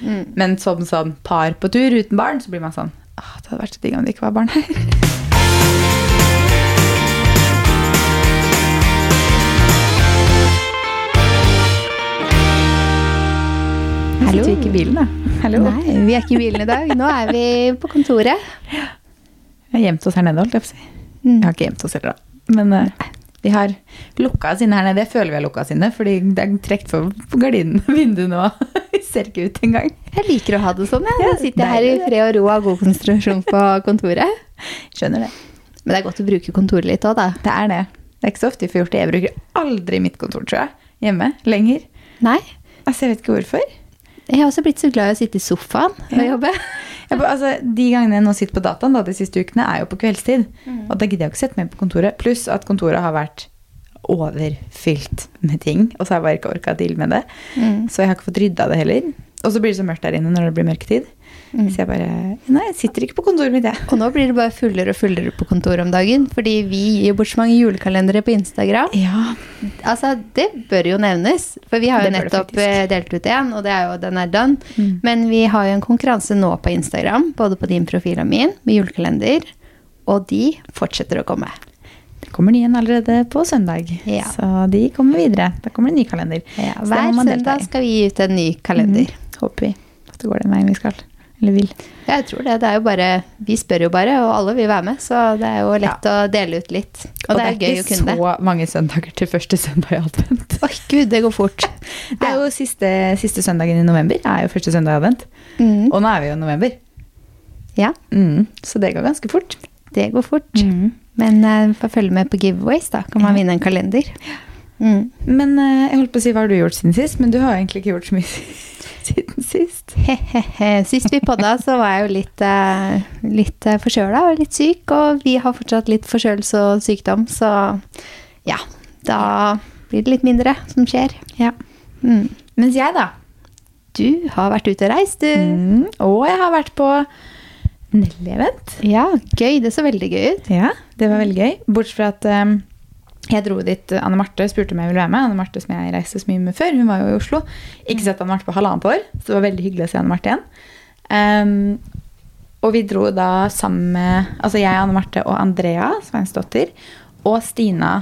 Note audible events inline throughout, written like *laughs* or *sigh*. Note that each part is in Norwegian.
Mm. Men som sånn par på tur uten barn, så blir man sånn Åh, det hadde vært så digg om det ikke var barn her. Hallo. vi ikke i bilen, da. Hallo. Nei, vi er ikke i bilen i dag. Nå er vi på kontoret. Vi har gjemt oss her nede, holdt jeg på å si. Mm. Vi har ikke gjemt oss heller, da. Men eh, vi har lukka oss inne her nede. Jeg føler vi har lukka oss inne, fordi det er trukket for gardinen og vinduet nå. *laughs* Vi ser ikke ut engang. Jeg liker å ha det sånn. Jeg. Ja, Da sitter jeg her i fred og ro og god konsentrasjon på *laughs* kontoret. Skjønner det. Men det er godt å bruke kontoret litt òg, da. Det er det. Det er ikke så ofte vi får gjort det. Jeg bruker aldri mitt kontor, tror jeg. Hjemme. Lenger. Nei. Altså, jeg vet ikke hvorfor. Jeg har også blitt så glad i å sitte i sofaen og jobbe. Ja, altså, de gangene jeg nå sitter på dataen da, de siste ukene, er jo på kveldstid. Og da gidder jeg ikke sette meg på kontoret. Pluss at kontoret har vært overfylt med ting. Og så har jeg bare ikke orka deale med det. Mm. Så jeg har ikke fått rydda det heller. Og så blir det så mørkt der inne når det blir mørketid. Mm. Så jeg bare Nei, jeg sitter ikke på kontoret mitt, jeg. Og nå blir det bare fullere og fullere på kontoret om dagen, fordi vi gir bort så mange julekalendere på Instagram. Ja. Altså, det bør jo nevnes, for vi har jo nettopp eh, delt ut en, og det er jo den er done. Mm. Men vi har jo en konkurranse nå på Instagram, både på din profil og min, med julekalender, og de fortsetter å komme. Det kommer ny en allerede på søndag. Ja. Så de kommer videre. Da kommer det en ny kalender. Ja, hver søndag skal vi gi ut en ny kalender. Mm, Håper vi at det går den veien vi skal. Eller vil. Ja, jeg tror det. Det er jo bare, vi spør jo bare, og alle vil være med, så det er jo lett å dele ut litt. Og, det er, gøy å ikke det. så mange søndager til første søndag i advent. Oi, gud, det går fort. *laughs* Det er jo siste, siste søndagen i november. Det er jo første søndag i advent. Mm. Og nå er vi jo i november. Ja, Mm. Så det går ganske fort. det går fort. Mm. Men uh, få følge med på giveaways, da kan man Ja. vinne en kalender. Mm. Men uh, jeg holdt på å si hva har du gjort siden sist, men du har egentlig ikke gjort så mye *laughs* siden sist. Sist vi podda, så var jeg jo litt, uh, litt uh, forkjøla og litt syk, og vi har fortsatt litt forkjølelse og sykdom, så ja, da blir det litt mindre som skjer. Ja. Mm. Mens jeg, da Du har vært ute og reist, du. mm. Og jeg har vært på Nelly-event. Ja, gøy. Det så veldig gøy ut. Ja, det var veldig gøy. Bortsett fra at um, jeg dro dit Anne Marte spurte om jeg ville være med. Anne Marte som jeg reiste så mye med før. Hun var jo i Oslo. Ikke sett Anne Marte på halvannet år, så det var veldig hyggelig å se Anne Marte igjen. Um, og vi dro da sammen med altså jeg, Anne Marte og Andrea, Sveinsdottir, og Stina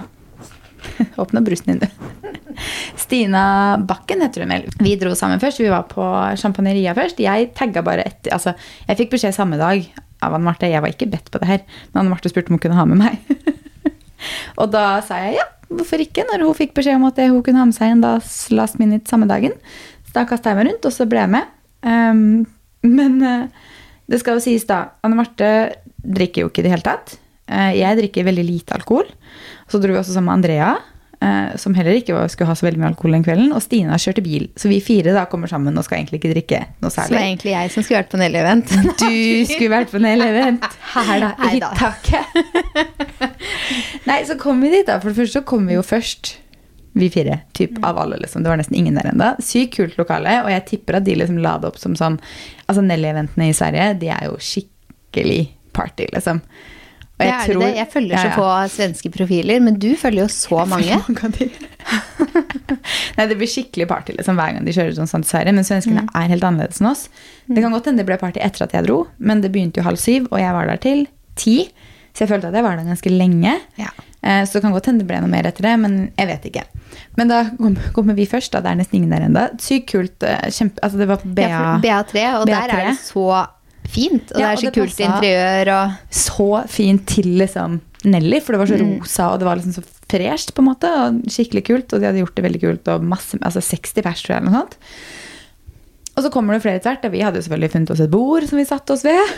*laughs* Åpna brusen din, du. Stina Bakken heter hun vel. Vi dro sammen først. Vi var på Champagneria først. Jeg tagga bare etter Altså, jeg fikk beskjed samme dag av Anne Marte. Jeg var ikke bedt på det her, men Anne Marte spurte om hun kunne ha med meg. *laughs* og da sa jeg ja, hvorfor ikke? Når hun fikk beskjed om at hun kunne ha med seg en last minute samme dagen. Så da kasta jeg meg rundt, og så ble jeg med. Um, men uh, det skal jo sies, da. Anne Marte drikker jo ikke i det hele tatt. Eh, jeg drikker veldig lite alkohol. Så dro vi også sammen med Andrea, eh, som heller ikke skulle ha så veldig mye alkohol den kvelden. Og Stina kjørte bil. Så vi fire da kommer sammen og skal egentlig ikke drikke noe særlig. Så det er egentlig jeg som skulle vært på Nelly-event. *laughs* Du skulle vært på en event. Her, da. I taket. *laughs* Nei, så kom vi dit, da. For det første så kom vi jo først. Vi fire. Typ av alle, liksom. Det var nesten ingen der ennå. Sykt kult lokale. Og jeg tipper at de liksom la det opp som sånn Altså Nelly-eventene i Sverige, de er jo skikkelig party, liksom. Og Det er det det. Jeg følger så få svenske profiler, men du følger jo så mange. mange. *laughs* Nei, det blir skikkelig party liksom, hver gang de kjører sånn til Men svenskene Mm. er helt annerledes enn oss. Det kan godt hende det ble party etter at jeg dro, men det begynte jo halv syv, og jeg var der til ti. Så jeg følte at jeg var der ganske lenge. Ja. Eh, Så det kan godt hende det ble noe mer etter det, men jeg vet ikke. Men da kommer vi først, da. Det er nesten ingen der ennå. Sykt kult. eh, Kjempe, altså det var BA. Ja, BA3, og der BA3. er det så fint. Og Ja, det er så det kult interiør og så fint til liksom Nelly, for det var så Mm. rosa og det var liksom så fresht, på en måte. Og skikkelig kult, og de hadde gjort det veldig kult. Og masse, altså 60 pers, tror jeg, eller noe sånt. Og så kommer det flere etter hvert. og Vi hadde jo selvfølgelig funnet oss et bord som vi satte oss ved.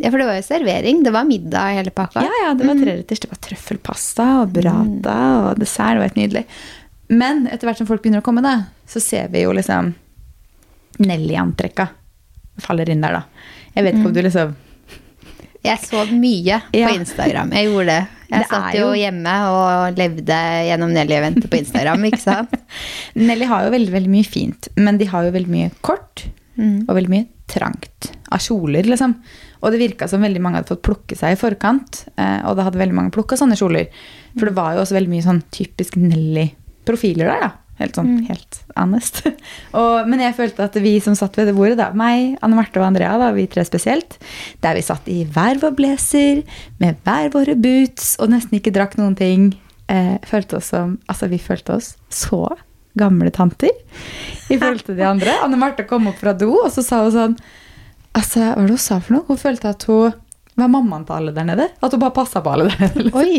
Ja, for det var jo servering. Det var middag i hele pakka. Ja, ja, det var treretters. Det var trøffelpasta og burrata og dessert. Det var helt nydelig. Men etter hvert som folk begynner å komme, da, så ser vi jo liksom Nelly-antrekka faller inn der, da. Jeg vet ikke om du liksom Jeg så mye på Instagram. Jeg gjorde det. *laughs* Jeg Det satt jo hjemme og levde gjennom Nelly-eventet på Instagram, ikke sant? *laughs* Nelly har jo veldig, veldig mye fint, men de har jo veldig mye kort Mm. og veldig mye trangt av kjoler, liksom. Og det virka som veldig mange hadde fått plukke seg i forkant, eh, og da hadde veldig mange plukka sånne kjoler. For det var jo også veldig mye sånn typisk Nelly-profiler der, da. Helt sånn, helt honest. *laughs* Og, men jeg følte at vi som satt ved det bordet, da, meg, Anne Marte og Andrea, da, vi tre spesielt, der vi satt i hver vår blazer, med hver våre boots, og nesten ikke drakk noen ting, eh, følte oss som Altså, vi følte oss så gamle tanter i forhold til de andre. Anne Marte kom opp fra do, og så sa hun sånn Altså, hva var det hun sa for noe? Hun følte at hun var mammaen til alle der nede. At hun bare passa på alle der nede. liksom. Oi.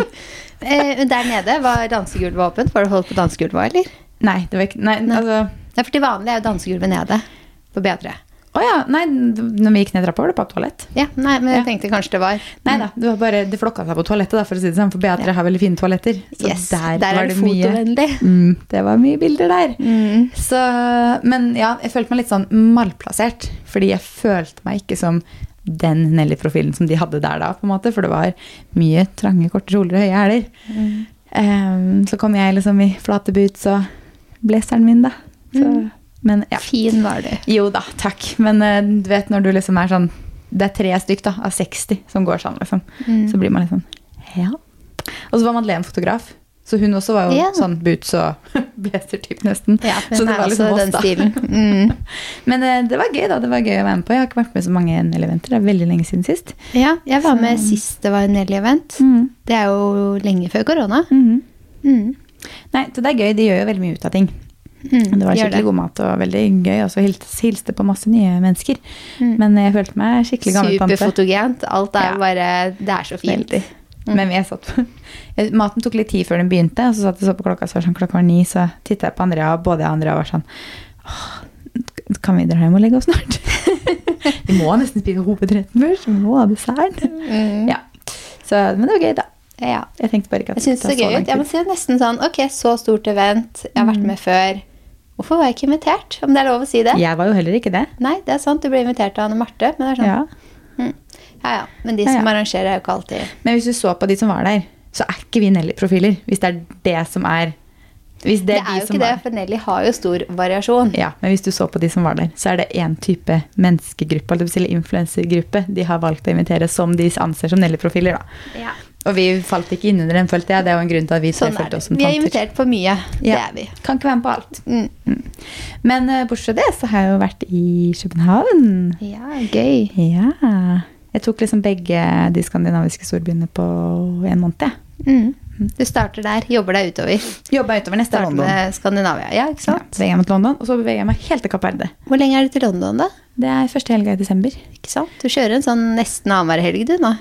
Eh, der nede var dansegulvet åpent. Var det holdt på dansegulvet òg, eller? Nei, det var ikke Nei, altså Nei, for til vanlig er jo dansegulvet nede på B3. Å ja. Nei, når vi gikk ned trappa, var det på toalett. Ja, nei, men jeg Ja. tenkte kanskje det var Nei da, det var bare Det flokka seg på toalettet, da, for å si det sånn. For Beatre har veldig fine toaletter. Så Yes, der, var er det det mye fotovennlig. mm, Det var mye bilder der. Mm. Så Men ja, jeg følte meg litt sånn malplassert. Fordi jeg følte meg ikke som den Nelly-profilen som de hadde der da, på en måte. For det var mye trange, korte kjoler og høye hæler. Mm. Ehm, så kom jeg liksom i flate boots og blazeren min, da. Så, Mm. Men ja. Fin var du. Jo da, takk. Men eh, du vet når du liksom er sånn Det er tre stykk da, av 60 som går sånn, liksom. Mm. Så blir man litt sånn Ja. Og så var Madeleine fotograf. Så hun også var jo yeah. sånn boots og *laughs* blazer-type, nesten. Ja, så det var liksom oss, da. Mm. *laughs* Men eh, det var gøy, da. Det var gøy å være med på. Jeg har ikke vært med så mange NL-eventer. Det er veldig lenge siden sist. Ja, jeg var med sist det var en Nelly-event. Mm. Det er jo lenge før korona. Mhm. Mm. Nei, så det er gøy. De gjør jo veldig mye ut av ting. Mm, Det var skikkelig skikkelig god mat og veldig gøy. Og så hils- hilste på masse nye mennesker. Mm. Men jeg følte meg skikkelig gammel tante. Superfotogent. Alt er Ja. bare Det er så fint. Mm. Men jeg satt på Maten tok litt tid før den begynte, og så satt jeg så på klokka, så var det sånn, klokka var ni, så tittet jeg på Andrea, og både jeg og Andrea var sånn «Åh, Kan vi dra hjem og legge oss snart? *laughs* vi må nesten spise hovedretten først, vi må ha desserten. Mm. Ja. Så, men det var gøy, da. Ja. Jeg tenkte bare ikke at Jeg synes det er gøy tid. Jeg må si nesten sånn Ok, så stort event. Jeg har Mm. vært med før. Hvorfor var jeg ikke invitert? Om det er lov å si det? Jeg var jo heller ikke det. Nei, det er sant. Du ble invitert av Anne Marte. Men det er sånn Ja. mm. ja, ja. Men de som ja. arrangerer, er jo ikke alltid Men hvis du så på de som var der, så er ikke vi Nelly-profiler. Hvis det er det som er hvis det Det er, er de jo ikke det, for Nelly har jo stor variasjon. Ja, men hvis du så på de som var der, så er det én type menneskegruppe, eller influensergruppe, de har valgt å invitere som de anser som Nelly-profiler, da. Ja. Og vi falt ikke inn under den, følte jeg. Det er jo en grunn til at vi Sånn følte oss som Vi er invitert på mye. Det er vi. Kan ikke være med på alt. Mm. Men uh, bortsett fra det, så har jeg jo vært i København. Ja, gøy. Ja. Jeg tok liksom begge de skandinaviske storbyene på en måned, jeg. Mm. Du starter der, jobber deg utover. Jobber utover neste Start London. med Skandinavia. Ja, ikke Ja, sant? jeg meg til London, og så beveger jeg meg helt til Kapp Verde. Hvor lenge er det til London, da? Det er første helga i desember. Ikke sant? Du kjører en sånn nesten annenhver helg, du nå.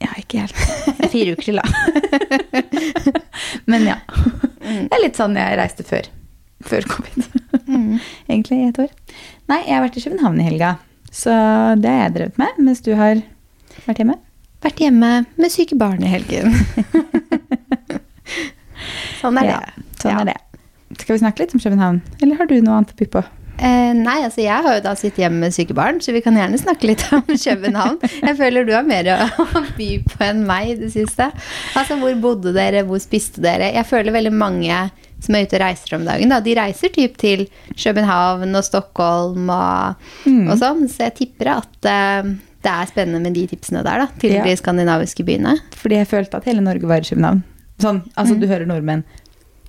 Ja, ikke helt. *laughs* Fire uker til, da. *laughs* Men ja. Det er litt sånn jeg reiste før. Før covid. Mm. *laughs* Egentlig i et år. Nei, jeg har vært i København i helga. Så det har jeg drevet med, mens du har vært hjemme. Vært hjemme med syke barn i helgen. sånn er det. Ja, sånn Ja. er det. Skal vi snakke litt om København, eller har du noe annet å by på? Eh, nei, altså jeg har jo da sittet hjemme med syke barn, så vi kan gjerne snakke litt om *laughs* København. Jeg føler du har mer å *laughs* by på enn meg i det siste. Altså, hvor bodde dere, hvor spiste dere? Jeg føler veldig mange som er ute og reiser om dagen, da, de reiser typ til København og Stockholm og, Mm. og sånn, så jeg tipper at eh, det er spennende med de tipsene der, da, til Ja. de skandinaviske byene. Fordi jeg følte at hele Norge var i København. Sånn, altså Du hører nordmenn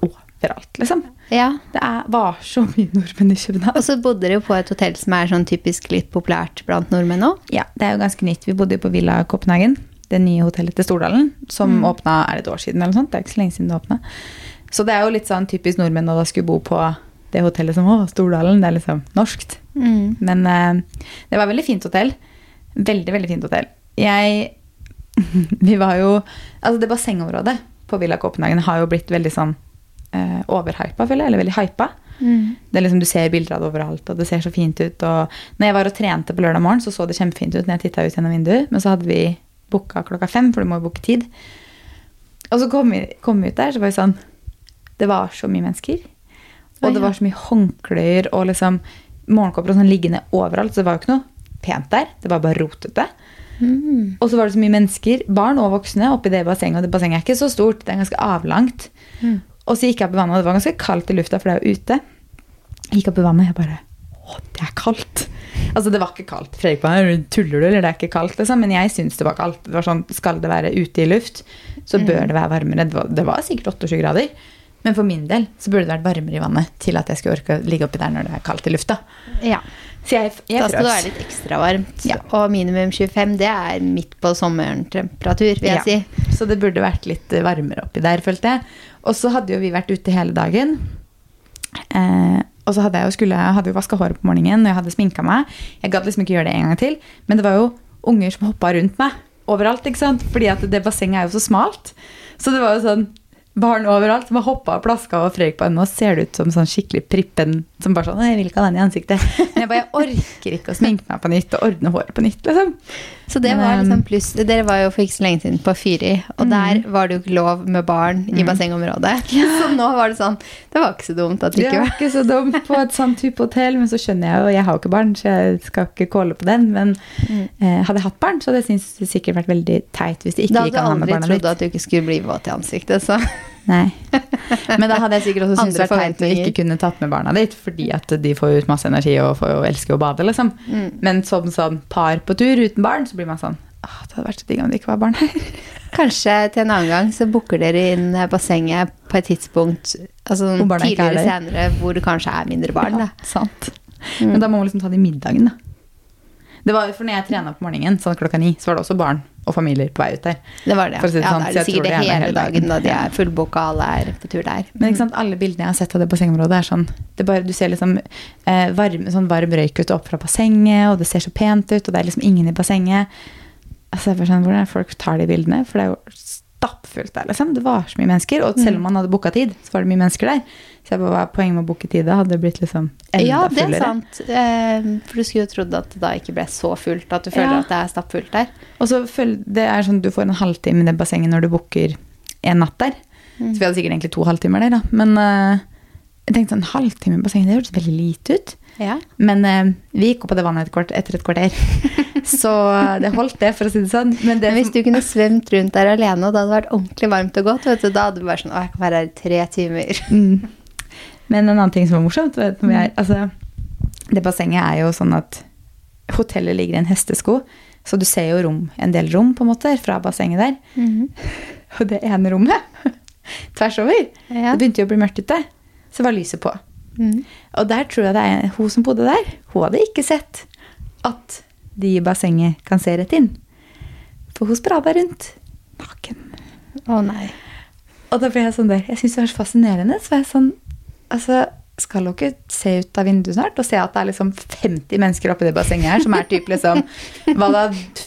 overalt, liksom. Ja, Det er, var så mye nordmenn i København. og så bodde dere jo på et hotell som er sånn typisk litt populært blant nordmenn nå. Ja, det er jo ganske nytt. Vi bodde jo på Villa Kopenhagen, det nye hotellet til Stordalen, som åpna er det et år siden eller noe sånt. Det er ikke så lenge siden det åpna. Så det er jo litt sånn typisk nordmenn å da skulle bo på det hotellet som å, Stordalen. Det er liksom norskt. Mm. Men uh, det var et veldig fint hotell. Veldig, veldig fint hotell. Jeg *laughs* Vi var jo Altså, det bassengområdet på Villa Kopenhagen har jo blitt veldig sånn uh, overhypa, føler jeg. Eller veldig hypa. Mm. Det er liksom, Du ser bilder av det overalt, og det ser så fint ut. Og når jeg var og trente på lørdag morgen, så så det kjempefint ut når jeg titta ut gjennom vinduet. Men så hadde vi booka klokka fem, for du må jo booke tid. Og så kom vi, kom vi ut der, så var vi sånn Det var så mye mennesker. Og det ja. var så mye håndklær og liksom morgenkåper og sånn liggende overalt. Så det var jo ikke noe pent der. Det var bare rotete. Mm. Og så var det så mye mennesker, barn og voksne, oppi det bassenget. Og det bassenget er ikke så stort, det er ganske avlangt. Mm. Og så gikk jeg opp i vannet, og det var ganske kaldt i lufta, for det er jo ute. Jeg gikk opp i vannet, og jeg bare Å, det er kaldt. Altså, det var ikke kaldt. Fredrik bare Tuller du, eller det er ikke kaldt? Liksom. Men jeg syns det var kaldt. Det var sånn, Skal det være ute i luft, så bør det være varmere. Det var, det var sikkert 28 grader. Men for min del så burde det vært varmere i vannet til at jeg skulle orke å ligge oppi der når det er kaldt i lufta. Ja. Så jeg, jeg Da skal det være litt ekstra varmt. Ja. Og minimum 25, det er midt på sommertemperatur, vil jeg Ja. si. Så det burde vært litt varmere oppi der, følte jeg. Og så hadde jo vi vært ute hele dagen. Eh, og så hadde jeg jo, skulle, hadde jo vaska håret på morgenen, og jeg hadde sminka meg. Jeg gadd liksom ikke gjøre det en gang til. Men det var jo unger som hoppa rundt meg overalt. ikke sant? Fordi at det bassenget er jo så smalt. Så det var jo sånn barn overalt som har hoppa og plaska og frøyk på henne. Nå ser det ut som sånn skikkelig prippen som bare sånn Jeg vil ikke ha den i ansiktet. Men *laughs* jeg bare, jeg orker ikke å sminke meg på nytt og ordne håret på nytt, liksom. Så det var liksom pluss. Dere var jo for ikke så lenge siden på Fyri, og der var det jo ikke lov med barn i bassengområdet. *laughs* *laughs* Så nå var det sånn Det var ikke så dumt at det ikke var Det var ikke så dumt på et sånt type hotell, men så skjønner jeg jo, jeg har jo ikke barn, så jeg skal ikke kåle på den. Men eh, hadde jeg hatt barn, så hadde jeg syntes det sikkert vært veldig teit hvis det ikke gikk an å ha med aldri barna trodd ditt. at du ikke skulle bli våt i ansiktet, så Nei. *laughs* Men da hadde jeg sikkert også syntes det var teit å ikke kunne tatt med barna ditt, fordi at de får ut masse energi og får jo elske å bade, liksom. Men som sånn par på tur uten barn, så blir man sånn Åh, det hadde vært så digg om det ikke var barn her. *laughs* kanskje til en annen gang så booker dere inn bassenget på et tidspunkt altså er tidligere senere hvor det kanskje er mindre barn. Da. sant. Men da må man liksom ta det i middagen, da. Det var For når jeg trena på morgenen sånn klokka ni, så var det også barn og familier på vei ut der. Det var det. For å si det ja, sånn, da er det sikkert det er hele hele dagen da de er fullbooka, alle er på tur der. Men ikke sant, alle bildene jeg har sett av det bassengområdet, er sånn det bare, Du ser liksom eh, varm, sånn varm røyk ut opp fra bassenget, og det ser så pent ut, og det er liksom ingen i bassenget. Altså, jeg bare sånn, Hvordan er folk tar de bildene? For det er jo stappfullt der, liksom. Det var så mye mennesker. Og selv om man hadde booka tid, så var det mye mennesker der. Så jeg bare, hva er poenget med å booke tid? Da hadde det blitt liksom enda Ja, det er fullere. sant. Eh, For du skulle jo trodd at det da ikke ble så fullt, at du føler Ja. at det er stappfullt der. Og så det er sånn, Du får en halvtime i det bassenget når du booker en natt der. Så vi hadde sikkert egentlig to halvtimer der, da. Men eh, jeg tenkte sånn, halvtime i bassenget, det hørtes veldig lite ut. Ja. Men eh, vi gikk opp på det vannet et kvart, etter et kvarter. *laughs* Så det holdt, det, for å si det sånn. Men det Men hvis du kunne svømt rundt der alene, og det hadde vært ordentlig varmt og godt, vet du, da hadde du bare sånn Å, jeg kan være her i tre timer. *laughs* mm. Men en annen ting som var morsomt vet når er, altså, Det bassenget er jo sånn at hotellet ligger i en hestesko. Så du ser jo rom, en del rom på en måte fra bassenget der. *laughs* Og det ene rommet *laughs* tvers over, Ja. det begynte jo å bli mørkt ute. Så var lyset på. Mm. Og der tror jeg det er hun som bodde der. Hun hadde ikke sett at de i bassenget kan se rett inn. For hun sprada rundt naken. Å nei. Og da ble jeg sånn der, jeg syns det var så fascinerende. Så var jeg sånn Altså, skal dere se ut av vinduet snart og se at det er liksom 50 mennesker oppi det bassenget her, som er typ liksom Hva da,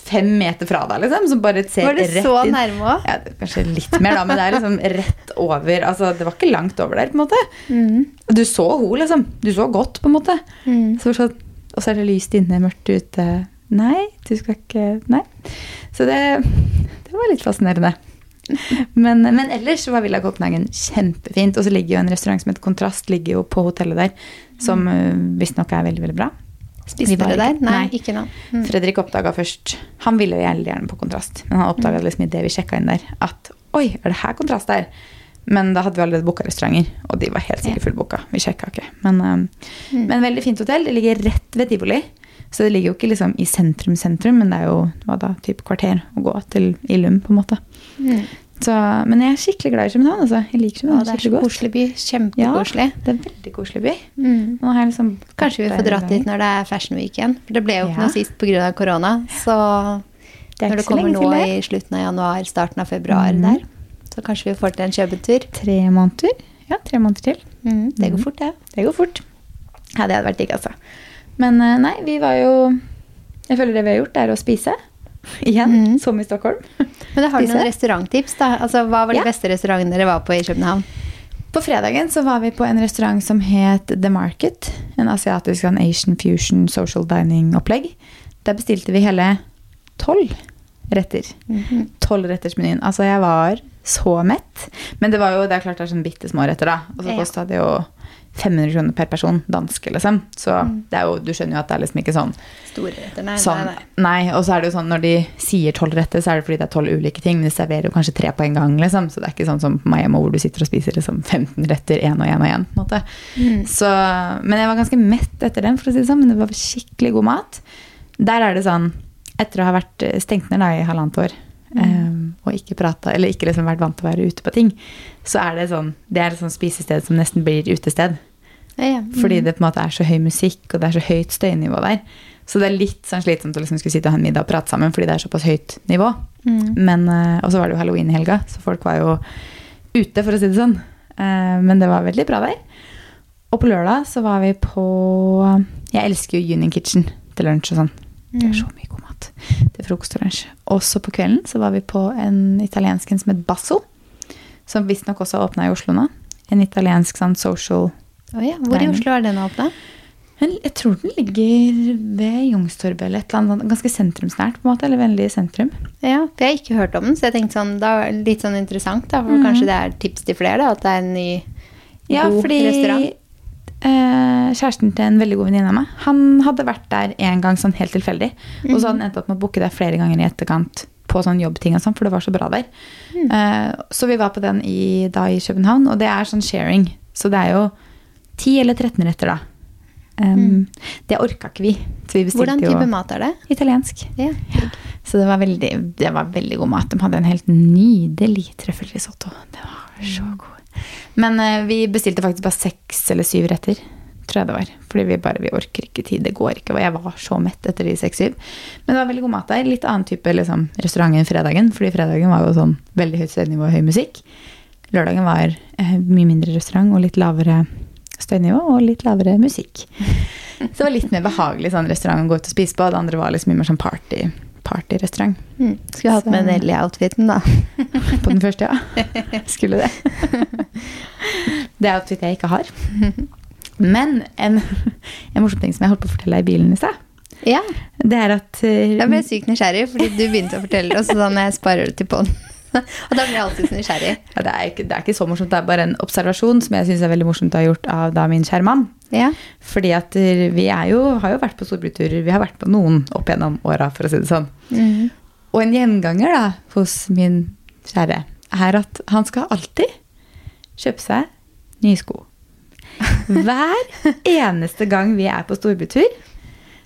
fem meter fra deg, liksom? Som bare ser rett inn. Var det så inn. nærme òg? Ja, kanskje litt mer, da, men det er liksom rett over. Altså, det var ikke langt over der, på en måte. Mm. Du så hun, liksom. Du så godt, på en måte. Mm. Så sånn, og så er det lyst inne, mørkt ute. Nei, du skal ikke Nei. Så det, det var litt fascinerende. Men, men ellers var Villa Kopenhagen kjempefint. Og så ligger jo en restaurant som heter Kontrast ligger jo på hotellet der, som uh, visstnok er veldig, veldig bra. Spiste dere der? Nei, nei. ikke nå. Mm. Fredrik oppdaga først Han ville jo gjerne på Kontrast, men han oppdaga liksom idet vi sjekka inn der, at oi, er det her Kontrast der? Men da hadde vi allerede booka restauranter, og de var helt sikkert fullbooka. Vi sjekka ikke. Men, mm. men veldig fint hotell. Det ligger rett ved tivoli. Så det ligger jo ikke liksom i sentrum, sentrum, men det er jo hva da, type kvarter å gå til Illum, på en måte. Mm. Så, men jeg er skikkelig glad i København. Altså. Jeg liker Ja, København det er så koselig by. Kjempekoselig. Det er en veldig koselig by. Mm. Liksom Kanskje vi får dratt dit når det er Fashion Week igjen. For det ble jo ikke Ja. noe sist pga. korona. Så Det når det kommer nå i slutten av januar, starten av februar mm. der, så kanskje vi får til en kjøpetur. Tre måneder. Ja, tre måneder til. Mm. Det går Mhm. fort, det. Det går fort. Ja, det hadde vært digg, altså. Men eh, nei, vi var jo Jeg føler det vi har gjort, er å spise. *laughs* Igjen, mm. som i Stockholm. Men da har du noen restauranttips, da? Altså, hva var de Ja. beste restaurantene dere var på i København? På fredagen så var vi på en restaurant som het The Market. En asiatisk en Asian fusion social dining-opplegg. Der bestilte vi hele tolv retter. Tolvrettersmenyen. Mm -hmm. Altså, jeg var så mett. Men det var jo, det er klart det er sånn bitte små retter, da. Og så kosta det jo 500 kroner per person, danske, liksom. Så Mm. det er jo, du skjønner jo at det er liksom ikke sånn Store retter, nei, Sånn, nei, nei. nei, og så er det jo sånn når de sier tolv retter, så er det fordi det er tolv ulike ting. Men de serverer jo kanskje tre på en gang, liksom. Så det er ikke sånn som på Miami hvor du sitter og spiser liksom 15 retter, én og én og én. på en måte. Mm. Så, men jeg var ganske mett etter den, for å si det sånn. Men det var skikkelig god mat. Der er det sånn, etter å ha vært eh, stengt ned da i halvannet år, eh, og ikke prata, eller ikke liksom vært vant til å være ute på ting, så er det sånn Det er et sånt spisested som nesten blir utested. Ja, ja. Fordi det på en måte er så høy musikk, og det er så høyt støynivå der. Så det er litt sånn slitsomt å liksom skulle sitte og ha en middag og prate sammen, fordi det er såpass høyt nivå. Mm. Men, eh, og så var det jo halloween i helga, så folk var jo ute, for å si det sånn. Eh, Men det var veldig bra der. Og på lørdag så var vi på Jeg elsker jo Union Kitchen til lunsj og sånn. Det er så mye god mat til frokost og lunsj. Også på kvelden så var vi på en italiensk en som het Basso. Som visstnok også har åpna i Oslo nå. En italiensk sånn social oh ja. Hvor i Oslo er den åpna? Jeg tror den ligger ved Youngstorget eller et eller annet. Ganske sentrumsnært, på en måte. Eller veldig sentrum. Ja, for jeg har ikke hørt om den, så jeg tenkte sånn, da litt sånn interessant, da, for kanskje det er tips til flere, da, at det er en ny, Ja, god fordi restaurant. Eh, kjæresten til en veldig god venninne av meg, han hadde vært der en gang sånn helt tilfeldig. Og så hadde han endt opp med å booke der flere ganger i etterkant på sånn jobbting og sånn, for det var så bra der. Eh, så vi var på den i, da i København, og det er sånn sharing. Så det er jo 10 eller 13 retter da. Um, Det orka ikke vi. Så vi Hvordan Hvordan jo type mat er det? italiensk. Ja. Så det var veldig, det var veldig god mat. De hadde en helt nydelig trøffelrisotto. Det var så god. Men eh, vi bestilte faktisk bare seks eller syv retter, tror jeg det var. Fordi vi bare, vi orker ikke tid, det går ikke. Og jeg var så mett etter de seks-syv. Men det var veldig god mat der. Litt annen type liksom, restaurant enn fredagen. Fordi fredagen var jo sånn veldig høyt støynivå og høy musikk. Lørdagen var eh, mye mindre restaurant og litt lavere støynivå og litt lavere musikk. *laughs* Så det var litt mer behagelig sånn restaurant å gå ut og spise på. Det andre var liksom mye mer sånn party, partyrestaurant. Mm. Skulle hatt med Så- Nelly i outfiten, da. *laughs* På den første, ja. *laughs* Skulle det. *laughs* Det er outfit jeg ikke har. Men en, en morsom ting som jeg holdt på å fortelle deg i bilen i sted, Ja, det er at uh, Jeg ble sykt nysgjerrig, fordi du begynte å fortelle og så sånn, jeg sparer det til podden. *laughs* Og da blir jeg alltid så nysgjerrig. ja, det, er ikke, det er ikke så morsomt, det er bare en observasjon som jeg syns er veldig morsomt å ha gjort av da min kjære mann. Ja. Fordi at eh, vi er jo, har jo vært på storbyturer. Vi har vært på noen opp gjennom åra, for å si det sånn. Mhm. Og en gjenganger da, hos min kjære er at han skal alltid kjøpe seg nye sko. *laughs* Hver eneste gang vi er på storbytur,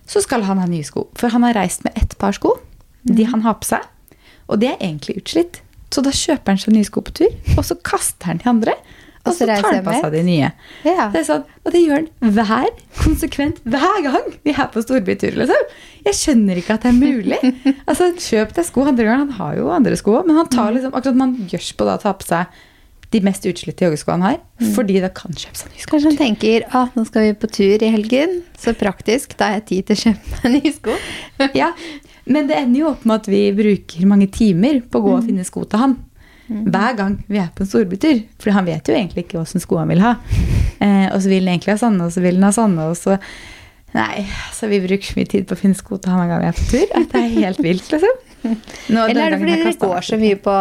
så skal han ha nye sko. For han har reist med ett par sko, de han har på seg, og det er egentlig utslitt. Så da kjøper han seg nye sko på tur, og så kaster han de andre. Og så tar han på seg de nye. Ja. Det sånn, og det gjør han hver, konsekvent, hver gang vi er på storbytur. Liksom. Jeg skjønner ikke at det er mulig. *laughs* Altså, Kjøp deg sko andre gang. Han har jo andre sko men han tar liksom, akkurat man gjørs på da å ta på seg de mest utslitte joggeskoene han har, fordi da kan kjøpe seg nye sko. Kanskje han tenker ah, nå skal vi på tur i helgen, så praktisk, da har jeg tid til å kjøpe meg nye sko. Ja, *laughs* men det ender jo opp med at vi bruker mange timer på å gå og finne sko til han. Hver gang vi er på en storbytur. For han vet jo egentlig ikke åssen sko han vil ha. *laughs* Eh, og så vil han egentlig ha sånne, og så vil han ha sånne, og så Nei, så vi bruker så mye tid på å finne sko til han hver gang vi er på tur. At det er helt vilt, liksom. *laughs* Nå, Eller er det fordi dere går så mye på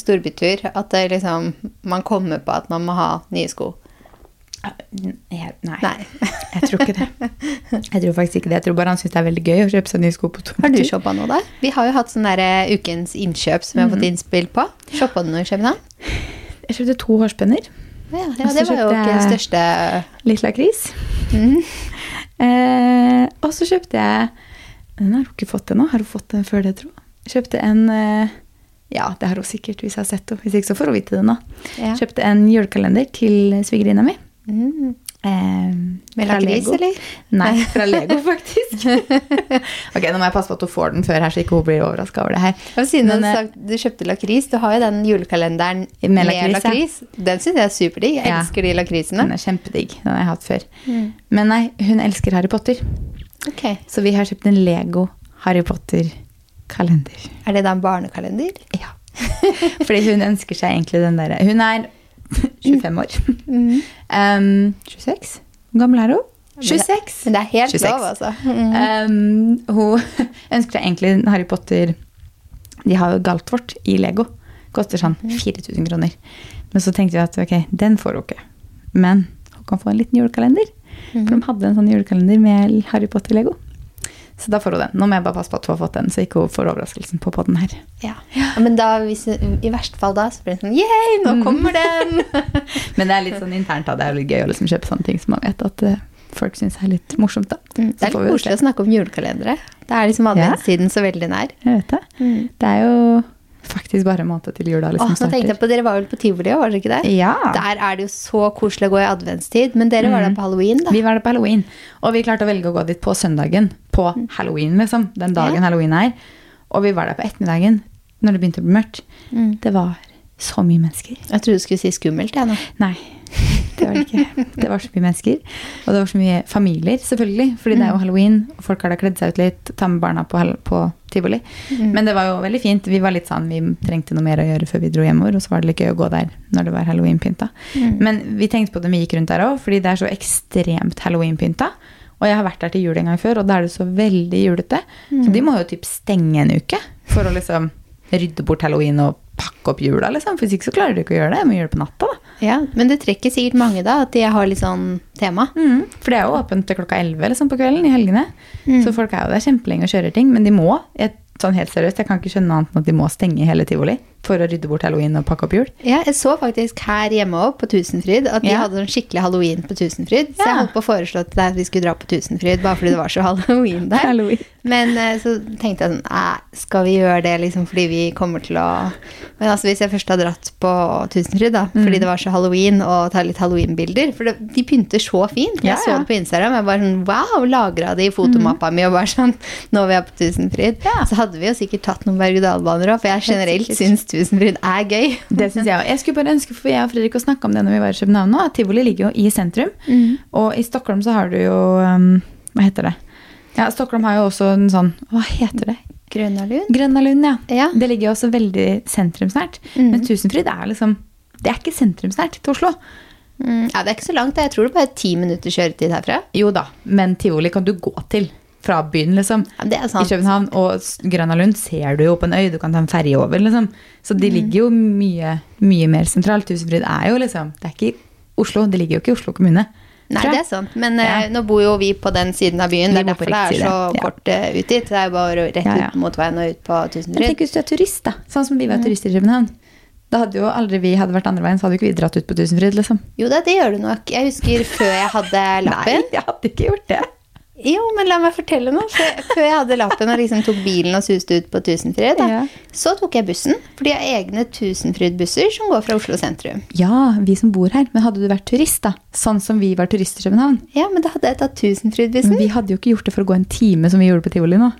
storbytur at det liksom, man kommer på at man må ha nye sko? Nei, nei, Nei. jeg tror ikke det. Jeg tror faktisk ikke det. Jeg tror bare han syns det er veldig gøy å kjøpe seg nye sko på tomtur. Har du shoppa noe da? Vi har jo hatt sånn der eh, ukens innkjøp som vi har fått innspill på. Shoppa du noe i København? Jeg kjøpte to hårspenner. Ja, ja, det var jo ikke den største Litt lakris. Mhm. Eh, og så kjøpte jeg Den har hun ikke fått ennå. Har hun fått den før det, tro? Kjøpte en eh, Ja, det har hun sikkert hvis jeg har sett henne. Hvis ikke så får hun vite det nå. Ja. Kjøpte en julekalender til svigerinna mi. Mm. Eh, fra Lego. eller? Nei, fra Lego, faktisk. *laughs* ok, Nå må jeg passe på at hun får den før her, så ikke hun blir overraska over det her. Siden Men, du, eh, sagt, du kjøpte lakris, du har jo den julekalenderen Med med, lakris, ja. Den syns jeg er superdigg. Jeg Ja. elsker de lakrisene. Den er kjempedigg. Den har jeg hatt før. Mm. Men nei, hun elsker Harry Potter. Ok. Så vi har kjøpt en Lego Harry Potter-kalender. Er det da en barnekalender? Ja. *laughs* Fordi hun ønsker seg egentlig den derre Hun er 25 år. Mm. *laughs* Um, 26? Hvor gammel er hun? 26. Men det er helt 26. lov, altså. Mm. Um, hun *laughs* ønsker seg egentlig en Harry Potter De har jo Galtvort i Lego. Koster sånn Mhm. 4000 kroner. Men så tenkte vi at ok, den får hun ikke. Men hun kan få en liten julekalender. Mm. For de hadde en sånn julekalender med Harry Potter-lego. Så da får hun den. Nå må jeg bare passe på at hun har fått den, så ikke hun får overraskelsen på podden her. Ja. Ja, Men da, hvis, i verste fall da, så blir det sånn Yay, nå Mhm. kommer den! *laughs* Men det er litt sånn internt, da. Det er jo litt gøy å liksom kjøpe sånne ting som man vet at uh, folk syns er litt morsomt, da. Mm, Det er litt koselig å snakke om julekalendere. Da er liksom adventstiden så veldig nær. Jeg vet det. Mm. Det er jo faktisk bare en måned til jula Åh, liksom nå tenkte jeg på, Dere var vel på tivoli òg, var dere ikke det? Ja. Der er det jo så koselig å gå i adventstid. Men dere var der på halloween, da. Vi var der på halloween, og vi klarte å velge å gå dit på søndagen. På halloween, liksom. Den dagen Ja. halloween er. Og vi var der på ettermiddagen når det begynte å bli mørkt. Mm. Det var så mye mennesker. Jeg trodde du skulle si skummelt, jeg nå. Nei, *laughs* det var det ikke. Det var så mye mennesker. Og det var så mye familier, selvfølgelig. Fordi det er jo halloween, og folk har da kledd seg ut litt, ta med barna på, på tivoli. Men det var jo veldig fint. Vi var litt sånn, vi trengte noe mer å gjøre før vi dro hjemover, og så var det litt gøy å gå der når det var halloweenpynta. Men vi tenkte på det vi gikk rundt der òg, fordi det er så ekstremt halloweenpynta. Og jeg har vært der til jul en gang før, og da er det så veldig julete. Så de må jo typ stenge en uke for å liksom rydde bort halloween og pakke opp jula, liksom. For hvis ikke så klarer du ikke å gjøre det. Jeg må gjøre det på natta, da. Ja, Men det trekker sikkert mange, da, at de har litt sånn tema. Mm, for det er jo åpent til klokka 11 liksom, på kvelden i helgene. Så folk er jo der kjempelenge og kjører ting. Men de må, jeg, sånn helt seriøst, jeg kan ikke skjønne annet enn at de må stenge hele tivoli for å rydde bort halloween og pakke opp jul. Ja, jeg så faktisk her hjemme òg, på Tusenfryd, at de Ja. hadde sånn skikkelig halloween på Tusenfryd. Så jeg holdt på å foreslå til deg at vi skulle dra på Tusenfryd, bare fordi det var så halloween der. Halloween. Men eh, så tenkte jeg sånn skal vi gjøre det liksom fordi vi kommer til å Men altså hvis jeg først har dratt på Tusenfryd, da, Mm. fordi det var så halloween, og ta litt halloween-bilder For det, de pynter så fint. Ja, Jeg så ja. det på Instagram. Jeg bare sånn Wow! Lagra det i fotomappa mi og bare sånn Nå vi er på Tusenfryd. Så hadde vi jo sikkert tatt noen berg-og-dal-baner òg, for jeg generelt syns Tusenfryd er gøy. Det synes jeg også. Jeg skulle bare ønske, for jeg og Fredrik å snakke om det når vi var i København nå, tivoli ligger jo i sentrum. Mm. Og i Stockholm så har du jo um, Hva heter det? Ja, Stockholm har jo også en sånn Hva heter det? Grønna Grønnalund, Grønna Lund, ja. Ja. Det ligger jo også veldig sentrumsnært. Mm. Men Tusenfryd er liksom Det er ikke sentrumsnært til Oslo. Mm, ja, det er ikke så langt. Jeg tror det bare er ti minutter kjøretid herfra. Jo da, men tivoli kan du gå til fra byen, liksom. Ja, I. København. Og s- Grønna Lund ser du jo på en øy, du kan ta en ferje over, liksom. Så Mm. de ligger jo mye, mye mer sentralt. Tusenfryd er jo liksom Det er ikke i Oslo, det ligger jo ikke i Oslo kommune. Nei, det er sant. Men Ja. eh, nå bor jo vi på den siden av byen. Vi Det er derfor det er så ja. kort eh, ut dit. Det er jo bare rett Ja, ja. ut mot veien og ut på Tusenfryd. tenk hvis du er turist, da. Sånn som vi var turister i København. Da hadde jo aldri vi hadde vært andre veien, så hadde jo ikke vi dratt ut på Tusenfryd, liksom. Jo da, det gjør du nok. Jeg husker før jeg hadde *laughs* lappen. Nei, jeg hadde ikke gjort det. Jo, men la meg fortelle noe. Før, jeg hadde lappen og liksom tok bilen og suste ut på Tusenfryd, Ja. så tok jeg bussen. For de har egne Tusenfryd-busser som går fra Oslo sentrum. Ja, vi som bor her. Men hadde du vært turist, da? Sånn som vi var turister i København. Ja, men da hadde jeg tatt Men Tusenfryd-bussen. vi hadde jo ikke gjort det for å gå en time som vi gjorde på tivoli nå.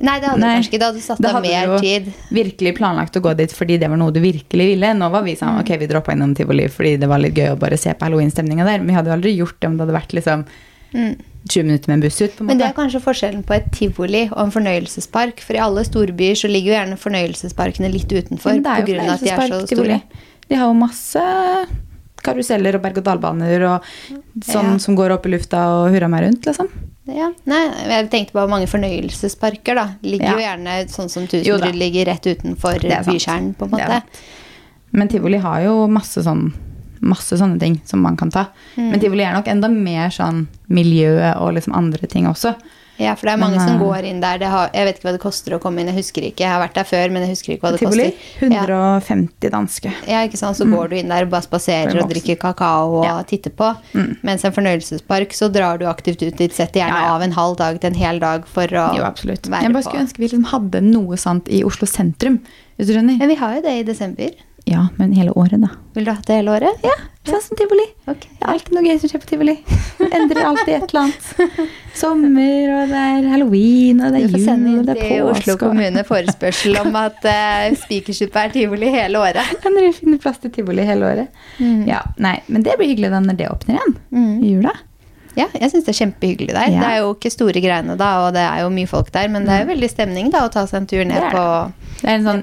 Nei, det hadde Nei. kanskje ikke. Da hadde du satt av mer tid. virkelig planlagt å gå dit fordi det var noe du virkelig ville. Nå var vi sånn, Mm. ok, vi droppa innom tivoli fordi det var litt gøy å bare se på halloween-stemninga der. Men vi hadde jo aldri gjort det om det hadde vært liksom 20 minutter med en buss ut, på en måte. Men det er kanskje forskjellen på et tivoli og en fornøyelsespark. For i alle storbyer så ligger jo gjerne fornøyelsesparkene litt utenfor. Men det er på jo at de er. De har jo masse karuseller og berg-og-dal-baner og sånn Ja. som går opp i lufta og hurra meg rundt, liksom. Ja. Nei, jeg tenkte på mange fornøyelsesparker, da. Ligger Ja. jo gjerne sånn som. Tusenfryd ligger rett utenfor er bykjernen, på en måte. Men tivoli har jo masse sånn masse sånne ting som man kan ta. Mm. Men tivoli er nok enda mer sånn miljøet og liksom andre ting også. Ja, for det er Men, mange som eh, går inn der. Det har, jeg vet ikke hva det koster å komme inn, jeg husker ikke. Jeg har vært der før, men jeg husker ikke hva det Tivoli koster. Ja. 150 danske. Ja, ikke sant? Så går du inn der og bare spaserer og drikker kakao og Ja. titter på. Mm. Mens en fornøyelsespark, så drar du aktivt ut dit. Setter gjerne Ja, ja. av en halv dag til en hel dag for å Jo, absolutt. være Jeg bare på. skulle ønske vi liksom hadde noe sånt i Oslo sentrum. Hvis du skjønner? Men vi har jo det i desember. Ja, men hele året, da. Vil du ha det hele året? Ja, sånn som tivoli. Okay. Det er alltid noe gøy som skjer på tivoli. *laughs* Endrer alltid et eller annet. Sommer, og det er halloween, og det er får sende jul, og det er påske. Oslo kommune forespørsel om at uh, Spikersuppa er tivoli hele året. Kan dere finne plass til tivoli hele året? Ja, nei, Men det blir hyggelig da når det åpner igjen. Mm. I jula. Ja, jeg syns det er kjempehyggelig der. Ja. Det er jo ikke store greiene da, og det er jo mye folk der, men det er jo veldig stemning da å ta seg en tur ned Det på, Det er en sånn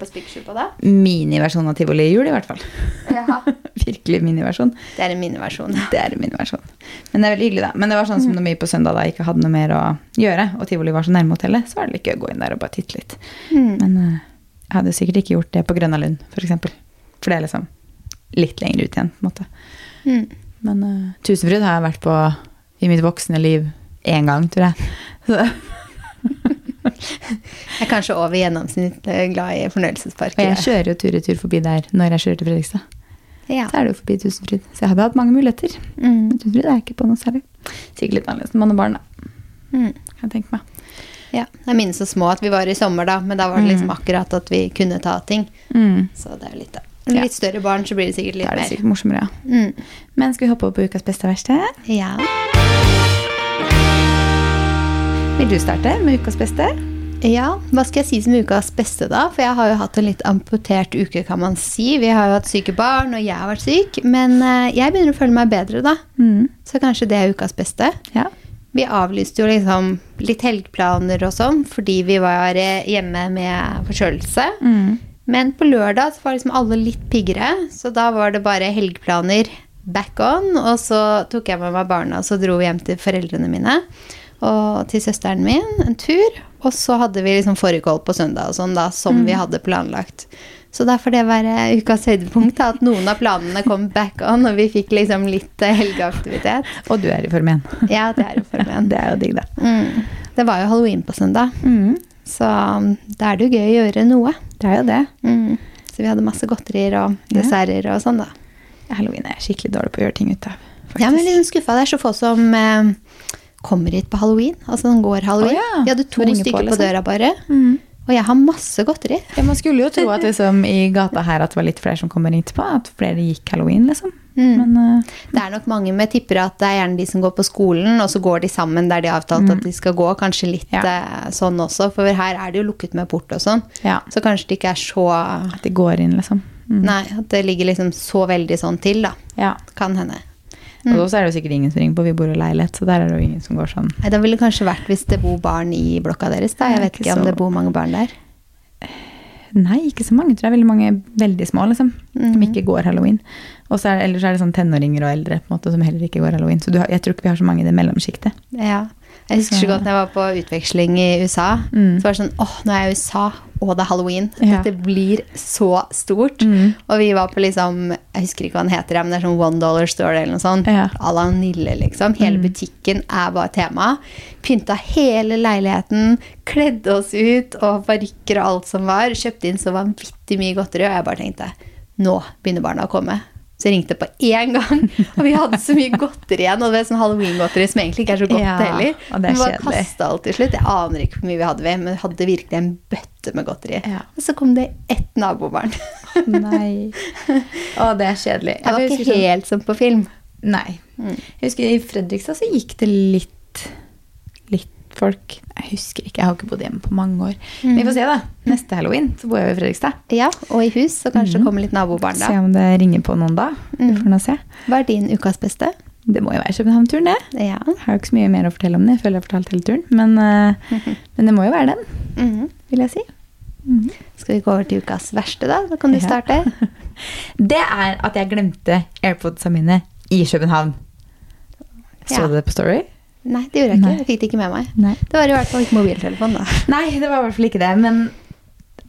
miniversjon av tivoli i jul, i hvert fall. Ja. *laughs* Virkelig miniversjon. Det er en miniversjon. Det er en miniversjon. Men det er veldig hyggelig, da. Men det var sånn som når vi på søndag da ikke hadde noe mer å gjøre, og tivoli var så nærme hotellet, så var det litt gøy å gå inn der og bare titte litt. Mm. Men uh, jeg hadde sikkert ikke gjort det på Grønna Lund, for eksempel. For det er liksom litt lenger ut igjen, på en måte. Mm. Men uh, Tusenfryd har jeg vært på i mitt voksne liv én gang, tror jeg. Så, Jeg er kanskje over gjennomsnittet glad i fornøyelsesparker. og jeg kjører jo tur i tur forbi der når jeg kjører til Fredrikstad. Ja. Så er det jo forbi Tusenfryd. Så jeg hadde hatt mange muligheter. Mm. Tusenfryd er jeg ikke på noe særlig. Sikkert litt annerledes enn mann og barn, da. Mm. Kan jeg tenke meg. Ja. Jeg minnes så små at vi var i sommer, da, men da var det liksom akkurat at vi kunne ta ting. Mm. Så det er jo litt, da. Med litt større barn så blir det sikkert Da litt er det mer. sikkert morsommere, ja. Mm. Men skal vi hoppe over på ukas beste og verste? Ja. Vil du starte med ukas beste? ja, hva skal jeg si som ukas beste, da? For jeg har jo hatt en litt amputert uke, kan man si. Vi har jo hatt syke barn, og jeg har vært syk. Men eh, jeg begynner å føle meg bedre, da. Mm. Så kanskje det er ukas beste. Ja. Vi avlyste jo liksom litt helgeplaner og sånn, fordi vi var eh, hjemme med forkjølelse. Mm. Men på lørdag så var liksom alle litt piggere, så da var det bare helgeplaner back on. Og så tok jeg med meg barna, og så dro vi hjem til foreldrene mine og til søsteren min en tur. Og så hadde vi liksom fårikål på søndag og sånn, da, som vi hadde planlagt. Så da får det være ukas høydepunkt, at noen av planene kom back on, og vi fikk liksom litt eh, helgeaktivitet. Og du er i Form 1. Ja, det er i Form meg. *laughs* Det er jo digg, da. Mm. Det var jo halloween på søndag, Mm. så um, da er det jo gøy å gjøre noe. Det er jo det. Mm. Så vi hadde masse godterier og desserter og sånn, da. Halloween er jeg skikkelig dårlig på å gjøre ting ut av. faktisk. Ja, men litt skuffa. Det er så få som eh, kommer hit på halloween. Altså den går halloween. Oh, ja, Vi hadde to på, stykker på, liksom. døra bare. Mm. Og jeg har masse godteri. Ja, man skulle jo tro at liksom, i gata her at det var litt flere som kom hit på. At flere gikk halloween, liksom. Mm. Men uh, Det er nok mange med tipper at det er gjerne de som går på skolen, og så går de sammen der de har avtalt at de skal gå. Kanskje litt Mm. Ja. eh, sånn også, for her er det jo lukket med port og sånn. ja, Så kanskje det ikke er så at de går inn, liksom. Mm. Nei, at det ligger liksom så veldig sånn til, da. Ja. Kan hende. Og så er det jo sikkert ingen som ringer på. Vi bor i leilighet, så der er det jo ingen som går sånn. Nei, Da ville det kanskje vært hvis det bor barn i blokka deres, da. Jeg vet ikke ikke om så- det bor mange barn der. Nei, ikke så mange. Jeg tror det er Veldig mange veldig små, liksom. Som Mhm. ikke går halloween. Og så er det, ellers er det sånn tenåringer og eldre på en måte, som heller ikke går halloween. Så du jeg tror ikke vi har så mange i det mellomsjiktet. Ja. Jeg husker så godt når jeg var på utveksling i USA. Mm. Så var det sånn åh, nå er jeg i USA, og det er halloween. Ja. Dette blir så stort. Mm. Og vi var på liksom Jeg husker ikke hva den heter, men det er sånn One Dollar Store eller noe sånt. Ja. À la Nille, liksom. Hele Mm. butikken er bare tema. Pynta hele leiligheten, kledde oss ut, og parykker og alt som var. Kjøpte inn så vanvittig mye godteri, og jeg bare tenkte nå begynner barna å komme. Så jeg ringte på én gang, *laughs* og vi hadde så mye godteri igjen. Og det er sånn halloween-godteri som egentlig ikke er så godt Ja, heller. og det er Vi bare kjedelig. kastet alt til slutt. Jeg aner ikke hvor mye vi hadde, ved, men vi hadde virkelig en bøtte med godteri. Ja. Og så kom det ett nabobarn. Nei. Å, det er kjedelig. Det var ikke sånn- helt som på film. Nei. Mm. Jeg husker I Fredrikstad så gikk det Litt folk Jeg husker ikke, jeg har ikke bodd hjemme på mange år. Men vi får se, da. Neste halloween så bor jeg jo i Fredrikstad. Ja, og i hus, så kanskje Mhm. kommer litt nabobarn da. Se om det ringer på noen da. Vi Mm. får nå se. Hva er din ukas beste? Det må jo være København-turen, det. Ja. Jeg har jo ikke så mye mer å fortelle om det. Jeg føler jeg har fortalt hele turen. Men, uh, *laughs* men det må jo være den, Mhm. vil jeg si. Mhm. Skal vi gå over til ukas verste, da? Da kan du Ja. starte. *laughs* Det er at jeg glemte airpodsene mine i København. Så Ja. du det på Story? Nei, det gjorde jeg ikke. Nei. Jeg fikk det ikke med meg. Nei. Det var i hvert fall ikke mobiltelefon, da. *laughs* Nei, det var i hvert fall ikke det. Men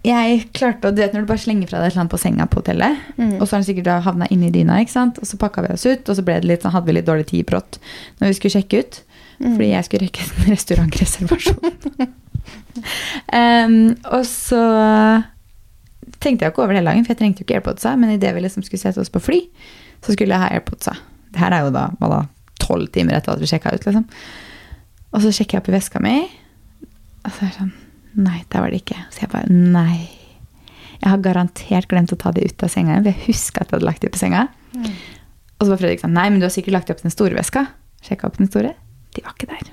jeg klarte å Du vet når du bare slenger fra deg et eller annet på senga på hotellet, Mm. og så har den sikkert havna inni dyna, ikke sant? og så pakka vi oss ut, og så ble det litt, sånn, hadde vi litt dårlig tid brått når vi skulle sjekke ut. Mm. Fordi jeg skulle rekke en *laughs* restaurantreservasjon. *laughs* um, og så tenkte jeg ikke over det hele dagen, for jeg trengte jo ikke AirPodsa. Men idet vi liksom skulle sette oss på fly, så skulle jeg ha AirPodsa. Det her er jo da hva da, tolv timer etter at vi sjekka ut, liksom. Og så sjekker jeg opp i veska mi, og så er det sånn Nei, der var det ikke. Så jeg bare Nei. Jeg har garantert glemt å ta de ut av senga igjen, for jeg husker at jeg hadde lagt de på senga. Mm. Og så var Fredrik sånn Nei, men du har sikkert lagt de opp den store veska. Sjekka opp den store. De var ikke der.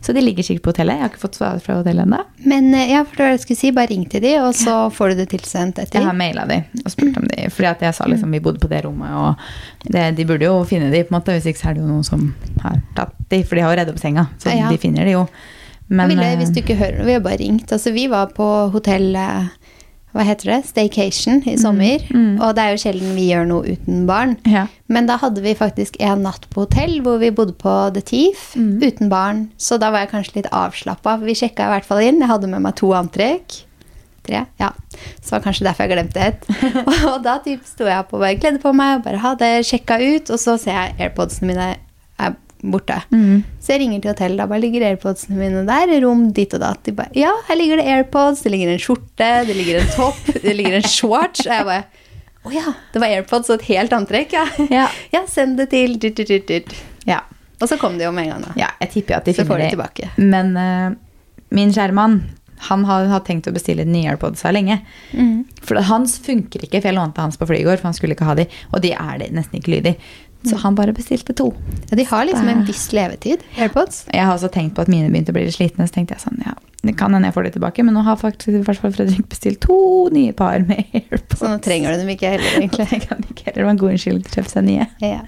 Så de ligger sikkert på hotellet. Jeg har ikke fått svar fra hotellet ennå. Men eh, ja, for det var det jeg skulle si. Bare ring til de, og så får du det tilsendt etter. Jeg har maila de og spurt om de. Fordi at jeg sa liksom vi bodde på det rommet, og det, de burde jo finne de, på en måte. Hvis ikke så er det jo noen som har tatt de, for de har jo redd opp senga. Så Ja, ja. de finner de jo. Men, ville, eh, hvis du ikke hører noe, vi har bare ringt. Altså, vi var på hotell eh, Hva heter det? Staycation i sommer. mm. Og det er jo sjelden vi gjør noe uten barn. ja. Men da hadde vi faktisk en natt på hotell hvor vi bodde på The Thief Mm. uten barn. Så da var jeg kanskje litt avslappa. Vi sjekka i hvert fall inn. Jeg hadde med meg to antrekk. Tre? Ja. Så det var kanskje derfor jeg glemte et. *laughs* og da typ sto jeg opp og bare kledde på meg og bare hadde sjekka ut, og så ser jeg AirPodsene mine er borte. Mm. Så jeg ringer til hotellet, da bare ligger AirPodsene mine der, rom ditt og datt. De bare Ja, her ligger det AirPods, det ligger en skjorte, det ligger en topp, det ligger en shorts. Og jeg bare Å ja, det var AirPods og et helt antrekk, ja. Ja. *laughs* Ja, send det til dit, dit, dit, dit. ja. Og så kom det jo med en gang, da. Ja, jeg tipper at de Så finner de det. tilbake. Men uh, min kjære mann, han har, har tenkt å bestille nye AirPods her lenge. Mm. For hans funker ikke, for jeg lånte hans på flyet i går, for han skulle ikke ha de. Og de er det nesten ikke lyd i. Så han bare bestilte to. Ja, de har liksom en viss levetid, AirPods. Jeg har også tenkt på at mine begynte å bli litt slitne, så tenkte jeg sånn, ja, det kan hende jeg får de tilbake. Men nå har faktisk i hvert fall Fredrik bestilt to nye par med AirPods. Så nå trenger du dem ikke heller, egentlig. Jeg kan ikke heller. Det var en god unnskyldning til å kjøpe seg nye. Ja.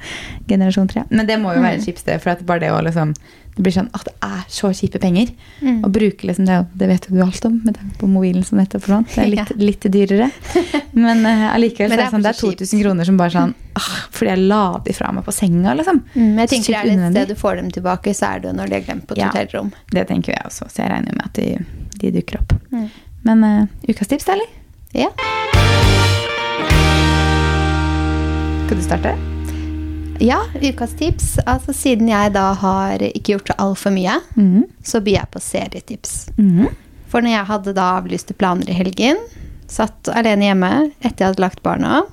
Generasjon 3. Men det må jo være Mm. et kjipt for at bare det å liksom Det blir sånn at det er så kjipe penger. Mm. Å bruke liksom det, det vet jo du alt om, med tanke på mobilen som nettopp forsvant. Det er *laughs* litt, litt dyrere. *laughs* Men eh, allikevel Men er det det, sånn, det er 2000 kroner som bare sånn ah, Fordi jeg la de fra meg på senga, liksom. Mm, jeg tenker Sykt er det et sted du får dem tilbake, så er det når de er glemt på et Ja. hotellrom. Det tenker jeg også, så jeg regner med at de, de dukker opp. Mm. Men uh, ukas tips, eller? Ja. Skal du starte? Ja, ukas tips. Altså, siden jeg da har ikke gjort så altfor mye, mm. så byr jeg på serietips. Mm. For når jeg hadde da avlyste planer i helgen, satt alene hjemme etter jeg hadde lagt barna,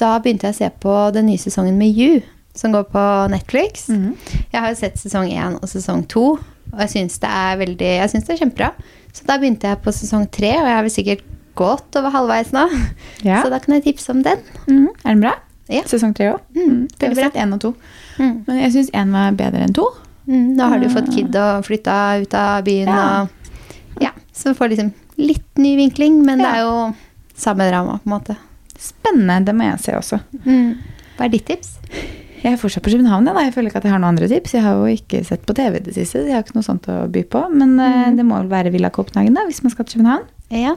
da begynte jeg å se på den nye sesongen med You, som går på Netflix. Mm. Jeg har jo sett sesong én og sesong to, og jeg syns det er veldig, jeg synes det er kjempebra. Så da begynte jeg på sesong tre, og jeg har vel sikkert gått over halvveis nå. Ja. Så da kan jeg tipse om den. Mm. Er den bra? Ja. Sesong tre òg? Mm, Jeg har sett én og to. Mm. Men jeg syns én var bedre enn to. Mm, nå har du fått kid og flytta ut av byen Ja. og Ja, så du får liksom litt ny vinkling, men det er jo samme drama, på en måte. Spennende. Det må jeg se også. Mm. Hva er ditt tips? Jeg er fortsatt på København. jeg, da. Jeg føler ikke at jeg har noen andre tips. Jeg har jo ikke sett på TV det siste. så Jeg har ikke noe sånt å by på. Men eh, Mm. det må vel være Villa Copenhagen da, hvis man skal til København. Ja.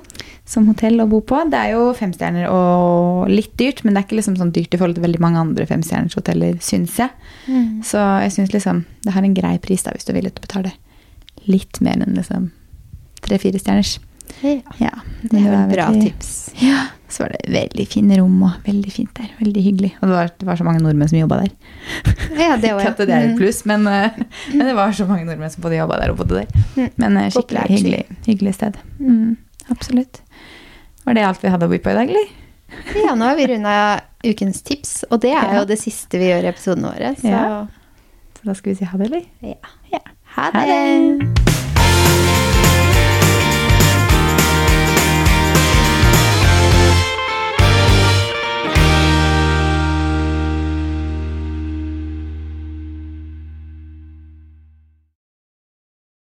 Som hotell å bo på. Det er jo femstjerner og litt dyrt, men det er ikke liksom sånn dyrt i forhold til veldig mange andre femstjerners hoteller, syns jeg. Mm. Så jeg syns liksom det har en grei pris da, hvis du er villig til å betale litt mer enn liksom tre-fire stjerners. ja. Ja, Det det var et bra veldig- tips. Ja, så var det veldig fine rom og veldig fint der. Veldig hyggelig. Og det var, det var så mange nordmenn som jobba der. Ja, det *laughs* var Ikke at det er et pluss, men, eh, men det var så mange nordmenn som både jobba der og bodde der. Mm. Men eh, skikkelig hyggelig, hyggelig sted. Mm, absolutt. Var det alt vi hadde å by på i dag, eller? Ja, nå har vi runda ukens tips, og det er jo det siste vi gjør i episodene våre. Så Ja. Så da skal vi si ha det, eller? ja. Ja. Ha Ha det! det!